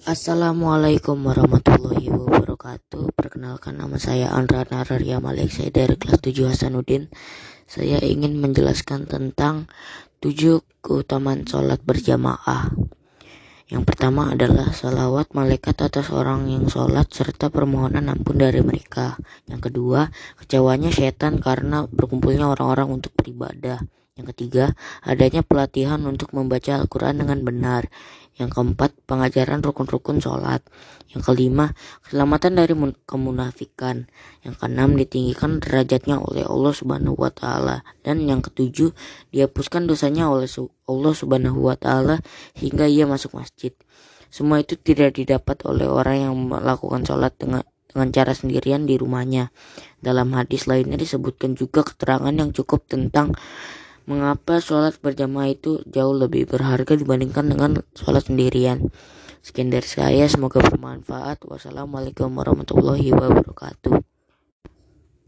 Assalamualaikum warahmatullahi wabarakatuh. Perkenalkan nama saya Andra Nararia Malik. Saya dari kelas 7 Hasanuddin. Saya ingin menjelaskan tentang 7 keutamaan sholat berjamaah. Yang pertama adalah salawat malaikat atas orang yang sholat Serta permohonan ampun dari mereka. Yang kedua kecewanya setan karena berkumpulnya orang-orang untuk beribadah yang ketiga, adanya pelatihan untuk membaca Al-Quran dengan benar. Yang keempat, pengajaran rukun-rukun sholat. Yang kelima, keselamatan dari kemunafikan. Yang keenam, ditinggikan derajatnya oleh Allah Subhanahu wa taala. Dan yang ketujuh, dihapuskan dosanya oleh Allah Subhanahu wa taala hingga ia masuk masjid. Semua itu tidak didapat oleh orang yang melakukan sholat dengan dengan cara sendirian di rumahnya. Dalam hadis lainnya disebutkan juga keterangan yang cukup tentang mengapa sholat berjamaah itu jauh lebih berharga dibandingkan dengan sholat sendirian. Sekian dari saya, semoga bermanfaat. Wassalamualaikum warahmatullahi wabarakatuh.